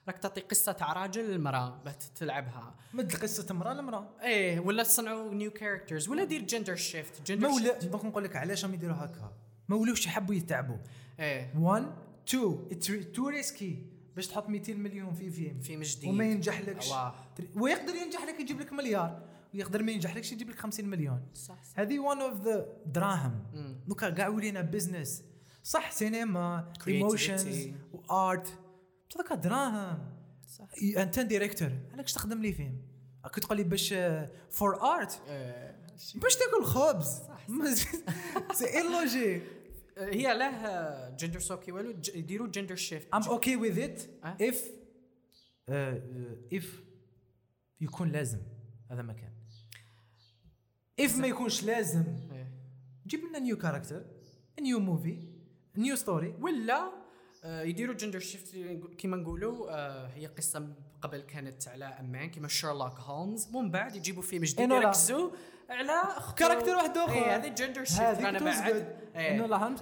راك تعطي قصة تاع راجل للمراه باه تلعبها. مد قصة امراه لمراه إيه ولا تصنعوا new characters ولا دير gender shift ما جندر ولا دوك نقول لك علاش راهم يديروا هكا. ما ولاوش يحبوا يتعبوا. إيه. 1 2 it's too risky باش تحط 200 مليون في فيلم فيلم جديد وما ينجح لكش واه. ويقدر ينجح لك يجيب لك مليار. ويقدر ما ينجح لكش يجيب لك 50 مليون. صح هذه one of the دراهم. دوكا كاع ولينا business صح سينما. emotions و art دوكا دراهم. صح. انت director علاش تخدم لي فيلم راك تقول لي باش for art إيه، شي- باش تاكل خبز؟ صح. c'est illogique هي له gender swap كي والو يديروا gender shift it أه؟ if uh, uh, if يكون لازم. هذا مكان. If ما يكونش لازم جيب لنا new character new movie new story ولا آه، يديروا gender shift كيما نقولوا آه، هي قصة قبل كانت على a man كيما شيرلوك هولمز ومن بعد يجيبوا فيلم جديد لا. يركزوا على character واحد آخر. إيه هذه gender shift أنا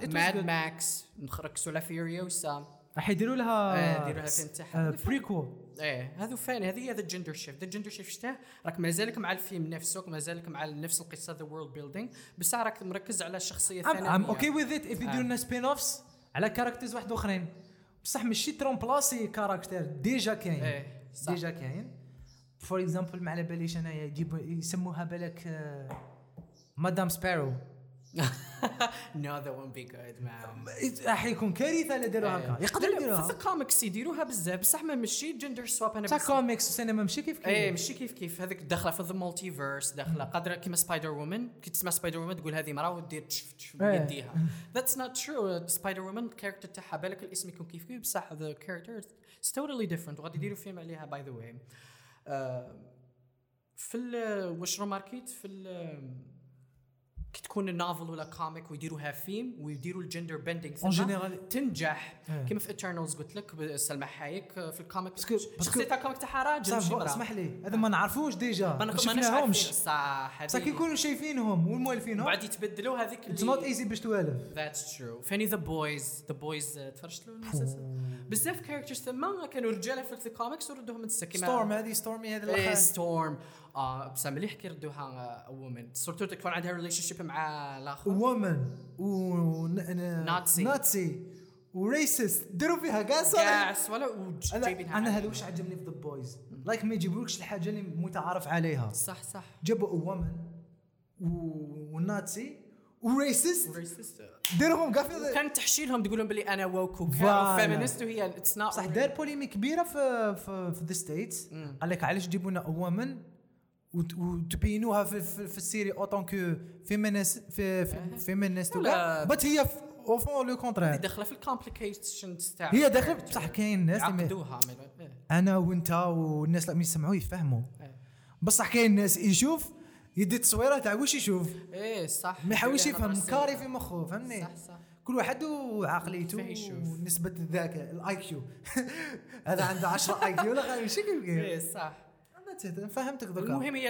بعد ماد. ماكس نركزوا على فيوريوسا راح يديروا لها آه، يديروا لها فيلم تاعها. prequel إيه هذو فاني هذه هذا ال gender shift ال gender shift شتاه راك مازالك مع الفيلم نفسه مازالك مع نفس القصة the world building بس راك مركز على I'm, الثانويه I'm okay with it if يديروا آه. لنا spin-offs على characters واحد آخرين. بصح ماشي ترومبلاسي character déjà كاين. إيه déjà كاين. for example ما على باليش أنايا يجيبوا يسموها بالك آه، مدام سبارو no that won't be good man. راح يكون كارثة الا داروا هكا يقدروا يديروها في الكوميكس يديروها بزاف. بصح ما ماشي gender swap أنا بس- كوميكس والسينما ماشي كيف كيف. إيه ماشي كيف كيف. هذيك داخلة في the multiverse داخلة قادرة كيما سبايدر وومن كي تسمع سبايدر وومن تقول هذه مراه ودير تشف تشف إيه. بيديها. that's not true سبايدر وومن ال character تاعها بالك الاسم يكون كيف كيف. بصح the character totally different وغادي يديروا فيلم عليها by the way في واش روماركيت في كي تكون ال novel ولا comic ويديروها فيلم ويديروا ال gender bending en général تنجح. إيه. كيما في ايترنالز قلت لك سلمى حايك في ال comic parce que- parce que- تاع ال comic تاعها راجل. اسمح لي. هذا ما نعرفوش déjà. ما شفناهمش عارفين صح بصح كي يكونوا شايفينهم والمؤلفينهم بعد يتبدلوا هذيك it's not easy باش توالف. that's true فاني The Boys The Boys تفرجت له المسلسل بزاف characters ثما كانوا رجاله في الكوميكس وردوهم نسا كيما ستورم هذه ستورمي هذه الأخ- ستورم بصح مليح كي ردوها woman surtout تكون عندها relationship مع الآخر. وومن و Nazi. Nazi و racist داروا فيها كاع صح كاس ولا؟ أنا وجايبينها أنا هذا واش عجبني في The Boys like ما يجيبولكش الحاجة اللي متعارف عليها. صح صح. جابوا woman وال Nazi و racist. دارهم كاع في كان تحشيلهم تقول لهم بلي أنا woke. و feminist وهي it's not صح دار polémique كبيرة في في في the States قال لك علاش تجيبوا لنا woman وتبينوها في, في, في ال série en tant que féministe في féministe لا. بس هي au fond le contraire داخله في ال complications تاع هي داخل بصح كاين ناس اللي ما- عقدوها من- إيه. أنا وانت والناس اللي يسمعوا يفهموا. بصح كاين ناس يشوف يدي التصويره تاع واش يشوف إيه صح ما يحاولش يفهم كاري. في مخه فهمني صح صح كل واحد وعقليته. ونسبة الذكاء ال IQ هذا عنده 10 IQ لا كيف إيه صح That's it. فهمتك دوكا المهم هي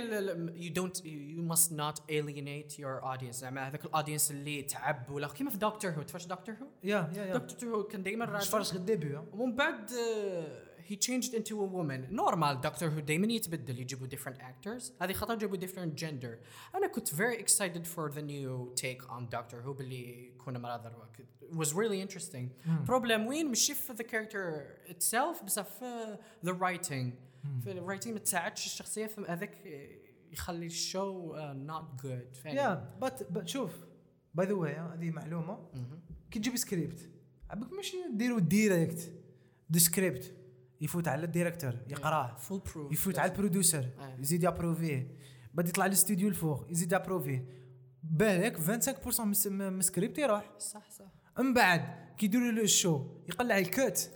you don't you must not alienate your audience. زعما هذاك ال audience اللي تعب ولا كيما في Doctor Who تفرج Doctor Who يا يا يا Doctor Who كان دائما راجل. تفرج غير ال début ومن بعد uh, he changed into a woman. normal Doctor Who دائما يتبدل. يجيبوا different actors. هذه خطر جابوا different gender. أنا كنت very excited for the new take on Doctor Who باللي يكون مرة ضربة it was really interesting. Problem وين؟ ماشي في the character itself بس في the writing. في ال writing ما تساعدش الشخصية في هذاك يخلي ال show good. فاهم؟ يا but شوف by the way هذه معلومة. كي تجيب سكريبت عبك ماشي ديروا direct دي سكريبت يفوت على ال director يقراه full proof يفوت على ال producer آه. يزيد يابروفيه. بعد يطلع للاستوديو الفوق يزيد يابروفيه. بالك 25% من الس- من السكريبت يروح. صح صح. من بعد كي يديروا له ال show يقلع الكوت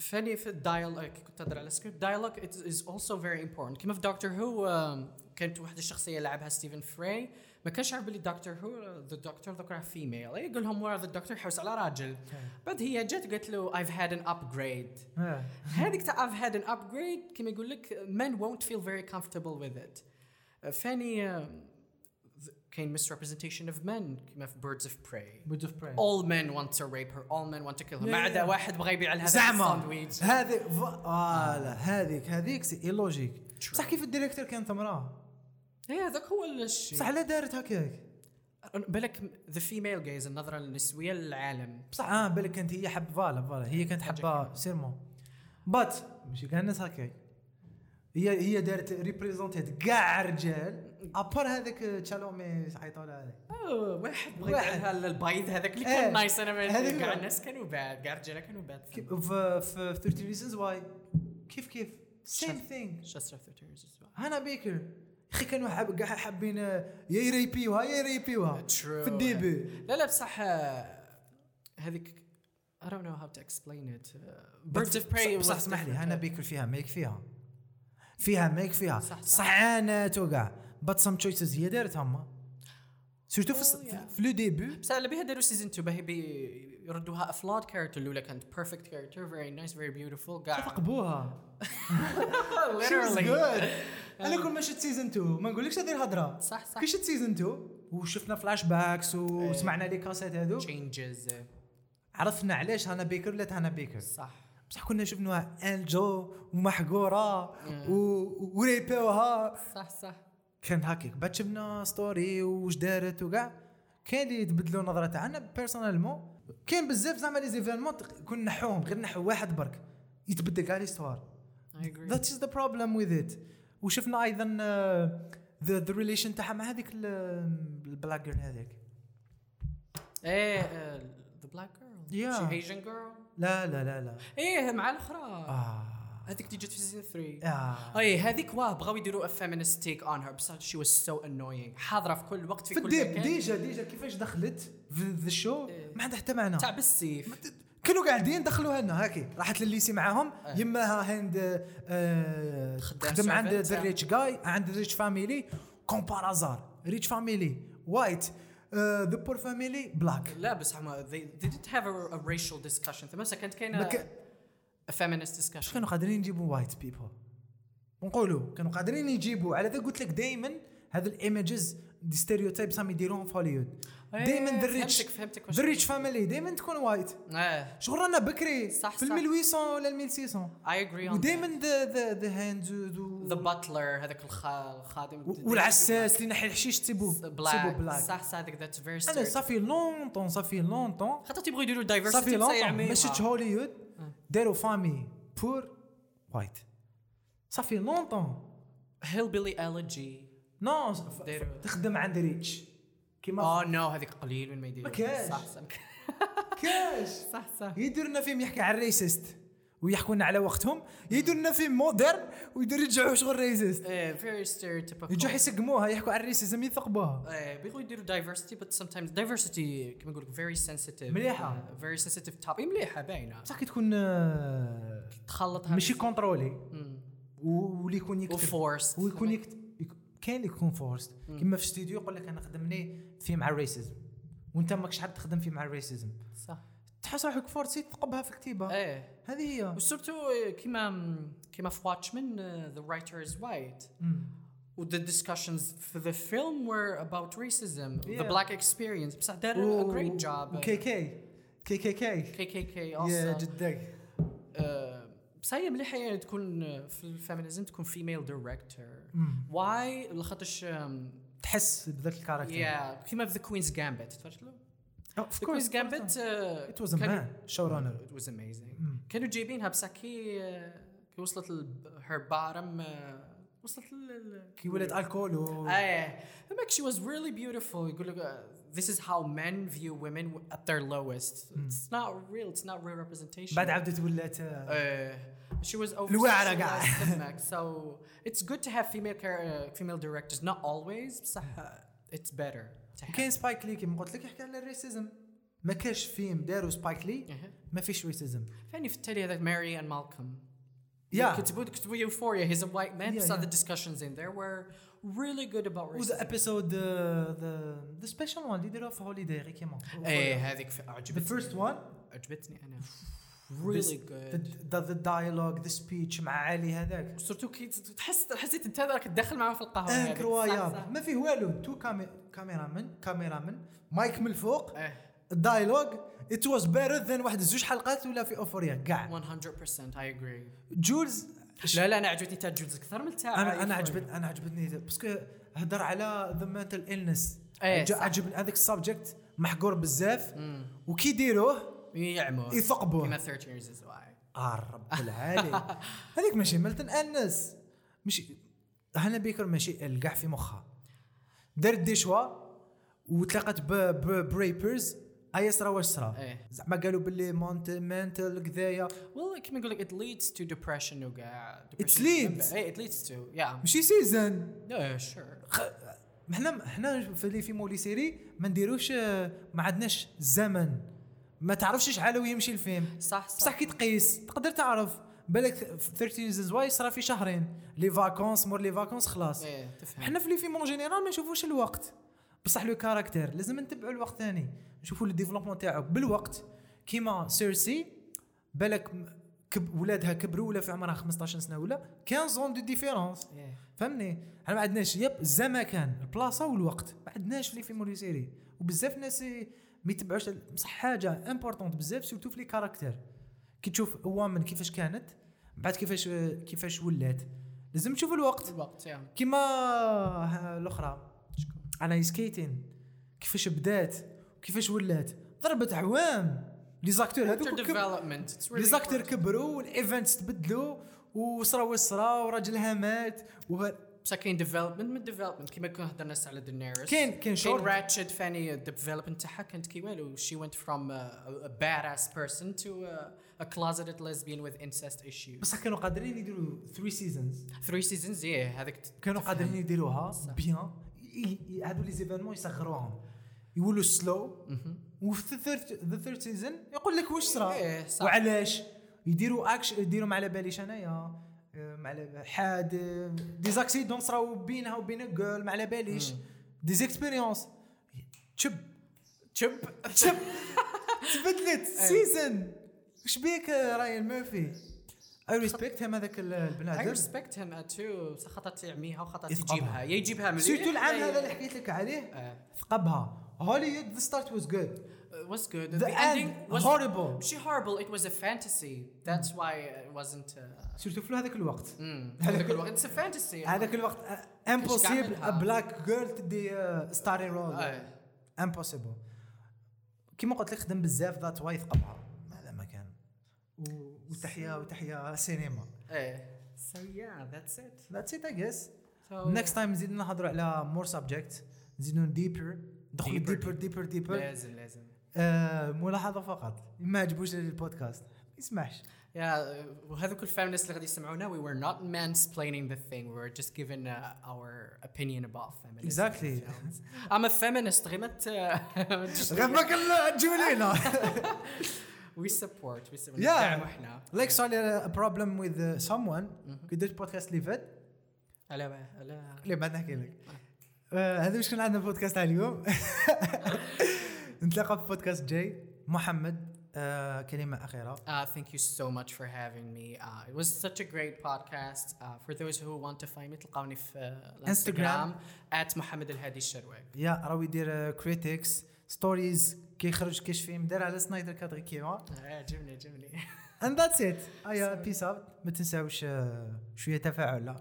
فاني في ال dialogue كنت تهضر على ال script dialogue is also very important كيما في Doctor Who كانت واحدة الشخصية لعبها ستيفن فري ما كانش عارف بلي Doctor Who the Doctor ذكرها female يقول لهم ورا the Doctor حوس على راجل. بعد هي جات قالت له I've had an upgrade. هذيك تاع I've had an upgrade كيما يقول لك men won't feel very comfortable with it. فاني th- كاين misrepresentation of men كيما في birds of prey. Bird of Prey all men want to rape her. All men want to kill her. ما عدا. واحد بغى يبيع لها زعما. هذه voilà. هذيك هذيك c'est illogique بصح كيف ال director كانت امراه إيه هذاك هو الشيء. بصح لا دارت هكاك. بالك the female gaze النظرة النسوية للعالم. بصح آه بالك كانت هي حب voilà voilà. هي كانت حابه sûrement but ماشي كاع الناس هكاك. هي هي دارت représenter كاع رجال à part هذاك Chalamet عيطوا له هذاك واحد بغى لها البيض هذاك اللي. كان nice أنا هذاك كاع. الناس كانوا bad كاع الرجال كانوا bad في في 30 reasons why كيف كيف same. thing شاستر 30 years as well. هانا بيكر أخي كانوا حاب كاع حابين آه، يا يريبيوها يا يريبيوها. في الديبي لا لا بصح آه، هذيك I don't know how to explain it. Uh, Birds of Prey بصح اسمح لي. هانا بيكر فيها ميك فيها فيها ميك فيها. صح، صح. صح عانت وكاع بات سام تشويسز هي دارتها ما سورتو في, Oh. في لو ديبي بس على بها داروا سيزون 2 باهي يردوها افلاد كاركتر الأولى كانت بيرفكت كاركتر فيري نايس فيري بيوتيفول كاع ثقبوها literally. أنا كل ما شفت season 2 ما نقولكش هذه الهضرة. صح صح. كي شفت season 2 وشفنا flashbacks وسمعنا les cassettes هذو changes. عرفنا علاش هانا بيكر ولات هانا بيكر. صح. بصح كنا شفناها ange ومحقورة و- و rape يوها صح صح. كان هكاك. بعد شفنا story واش دارت وكاع. كاين اللي يتبدلوا نظره تاعنا personnellement كاين بزاف زعما les événements كون نحوهم. غير نحو واحد برك. يتبدل كاع l'histoire. that is the problem with it وشفنا أيضا the the relation تاعها مع هذيك ال black girl هذيك. إيه the black girl. she Asian girl لا لا لا لا. إيه مع الأخرى. آه. هذيك اللي جت في season 3 آه. أي هذيك واه بغاو يديروا feminist take on her بس she was so annoying حاضرة في كل وقت في, في كل مكان. déjà déjà كيفاش دخلت في the ال show إيه. ما عندها حتى معنى. تاع بالسيف. كانوا قاعدين دخلوها لنا هاكي. راحت لل lycée معاهم. آه. يماها hand آه تخدم عند. the rich guy عند rich family comme par hasard rich family white the poor family black لا بس هما they, they didn't have a, a racial discussion. مثلا كانت كاينة ك- a feminist discussion. كانوا قادرين يجيبوا white people ونقولوا كانوا قادرين يجيبوا. على ذا قلت لك دائما هذا ال images des stereotypes راهم يديروهم في هوليوود دائما the rich فهمتك the rich family دائما تكون white شغل رانا بكري صح، في صح. 1800 ولا 1600 I agree on ودائما. the the the hand the butler هذاك الخ- الخادم. والعساس اللي نحي الحشيش تسيبو تسيبو black black صح صح هذيك that's very أنا صافي longtemps ça fait longtemps خاطر تيبغوا يديروا ça fait diversity longtemps يعميوها ما شفتش هوليوود داروا famille poor white ça fait longtemps Hillbilly Elegy. no داروا- تخدم عند ريتش كيما آه no هذيك قليل وين ما يديروا. ما كاش. صح صح كاش. صح صح. يدير لنا فيلم يحكي على ال racist ويحكوا لنا على وقتهم. يدير لنا فيلم modern ويديروا يرجعوا شغل racist إيه very stereotypical. يجوا يسقموها يحكوا على ال racism يثقبوها. إيه بيغوا يديروا diversity but sometimes diversity كما نقول لك sensitive. مليحة. uh, very sensitive topic. مليحة باينة. بصح كي تكون آه، تخلط ماشي contrôlée. واللي يكون يكتب. و forced ويكون يكتب يك- كاين اللي يكون forced كيما في استوديو يقول لك أنا خدمني في مع ال racism. وانت ماكش عاد تخدم في مع ال racism. صح. تحس روحك forcé تثقبها في الكتيبه إيه. هذه هي. و surtout كيما كيما في Watchmen the is white. مم. the discussions for the film were about racism. The Yeah. black experience. بصح دار a great job. كي. كي كي كي. كي كي كي يا also آه، بصح هي مليحة يعني تكون في ال feminism تكون female director. واي لخاطرش تحس بذاك ال character يا كيما في The Queen's Gambit تفرجت له؟ oof The Queen's Gambit It was a man, showrunner. it was amazing. مم. كانوا جايبينها بصح كي آه، كي وصلت her بارم وصلت لل كي ولات alcool و إيه like she was really beautiful. يقول لك uh, this is how men view women at their lowest. It's not real it's not real representation. بعد عاودت ولات آه، uh, she was over الواعرة قاع. so it's good to have female char- uh, female directors. Not always بصح uh, it's better to have. كاين Spike Lee كيما قلت لك يحكي على ال racism؟ ما كاش فيلم داروا Spike Lee إيه. ما فيش racism funny في التالي هذاك Marie and Malcolm يا كتبوا كتبوا Euphoria he's a white man. Yeah, so yeah. the discussions in there were really good about و the racism. episode the the special one اللي داروها في holiday غير كيما إيه هذيك في- the عجبتني first one عجبتني أنا. Really good. the dialogue the speech مع علي هذاك. surtout كي تحس حسيت انت هذاك تدخل معاه في القهوة صح. ما فيه والو. two cameramen cameramen. mic من الفوق. ال dialogue it was better than واحد زوج حلقات ولا في Euphoria كاع 100% I agree. Jules لا لا أنا عجبتني تاع جوز أكثر من تاع أنا أنا. عجبت أنا عجبتني parce que هدر على the mental illness. عجبني. هذاك ال subject محقور بزاف. وكي يديروه يعموا يثقبوه كيما 30 reasons why. آه رب العالي هذيك ماشي mental illness. مش هانا بيكر ماشي كاع في مخها. دارت des choix وتلاقت ب rapers. اي صرا واش صرا إيه. زعما قالوا باللي mental كذايا. Well كيما نقول لك it leads to depression وكاع It Depression leads. إيه it leads to yeah. ماشي season yeah sure. حنا حنا في les films و les séries ما نديروش آه، ما عندناش الزمن ما تعرفش شحال هو يمشي الفيلم. صح بصح صح كي تقيس تقدر تعرف. بالك 30 reasons why صرا في شهرين. les vacances مور les vacances خلاص. إيه تفهم. حنا في les films en général ما نشوفوش الوقت. بصح le caractère لازم نتبعوا الوقت ثاني نشوفوا le développement تاعو. بالوقت كيما سيرسي بالك كب ولادها كبروا ولا في عمرها 15 سنة ولا 15 اون دو ديفيرونس فهمني؟ إحنا ما عندناش يب الزمكان البلاصة والوقت. ما عندناش في لي فيلم سيري وبزاف ناس ما يتبعوش بصح حاجة امبورطونت بزاف سورتو في لي كاركتير كي تشوف وامن كيفاش كانت بعد كيفاش كيفاش ولات. لازم تشوف الوقت. الوقت. كيما الأخرى. أنا سكيتين كيفاش بدات وكيفاش ولات. ضربت عوام. les acteurs هذوك les acteurs. كبروا وال events تبدلوا وصرا واش صرا وراجلها مات وه... بصح كاين development من development كيما كنا هضرنا على دينيرس كاين كاين كاين شورت راتشد فاني ال development تاعها كانت كي والو she went from a, a badass person to a, a closeted lesbian with incest issues. بصح كانوا قادرين يديروا 3 seasons three seasons yeah هذاك كانوا. قادرين يديروها. bien هادو لي زيفينمون يصغروهم يولوا سلو. وفي ذا ثيرد سيزون يقول لك واش صرا. وعلاش يديروا اكش يديروا ما على باليش انايا على حاد دي زاكسيدون صراو بينها وبين الجيرل ما على باليش. دي زيكسبيريونس تشب. شب تشب. تبدلت. سيزون إيش بيك راين ميرفي؟ اي ريسبكت هم هذاك البنادم. Respect him too. خطرة يعميها وخطرة يثقبها. يجيبها يا يجيبها مليح. surtout العام هذا اللي حكيت لك عليه. ثقبها. هوليوود the start was good It was good. the end horrible She horrible. It was a fantasy. That's why it wasn't. Uh, surtout في هذاك الوقت هذاك الوقت. It's a fantasy. هذاك الوقت impossible قاعد black girl تدي starring role. impossible كيما قلت لك خدم بزاف that way ثقبها هذا ما كان وتحيا وتحيا سينما إيه. So yeah, that's it. that's it I guess So next time نزيد نهضروا على more subject نزيدوا deeper ندخلوا Deeper, deeper deeper deeper لازم لازم. ملاحظة فقط ما عجبوش البودكاست ما يسمعش uh, وهذوك ال feminists اللي غادي يسمعونا we were not mansplaining the thing. We were just given uh, our opinion about feminism. Exactly. films. I'm a feminist. غير ما غير ما تجيو لينا we support. We support. Yeah. ندعموا إحنا. like صار لي problem with someone كي درت بودكاست اللي فات على على اللي بعد نحكي لك آه، هذا واش كان عندنا بودكاست تاع اليوم نتلاقى في بودكاست جاي محمد آه، كلمة أخيرة Uh, thank you so much for having me. Uh, it was such a great podcast. Uh, for those who want to find me, تلقاوني في uh, الانستغرام at محمد الهادي الشروي. يا راهو يدير critiques stories كيخرج كاش فيلم دار على سنايدر cut غير كيما آه، عجبني عجبني. and that's it ايا peace out ما تنساوش آه، شوية تفاعل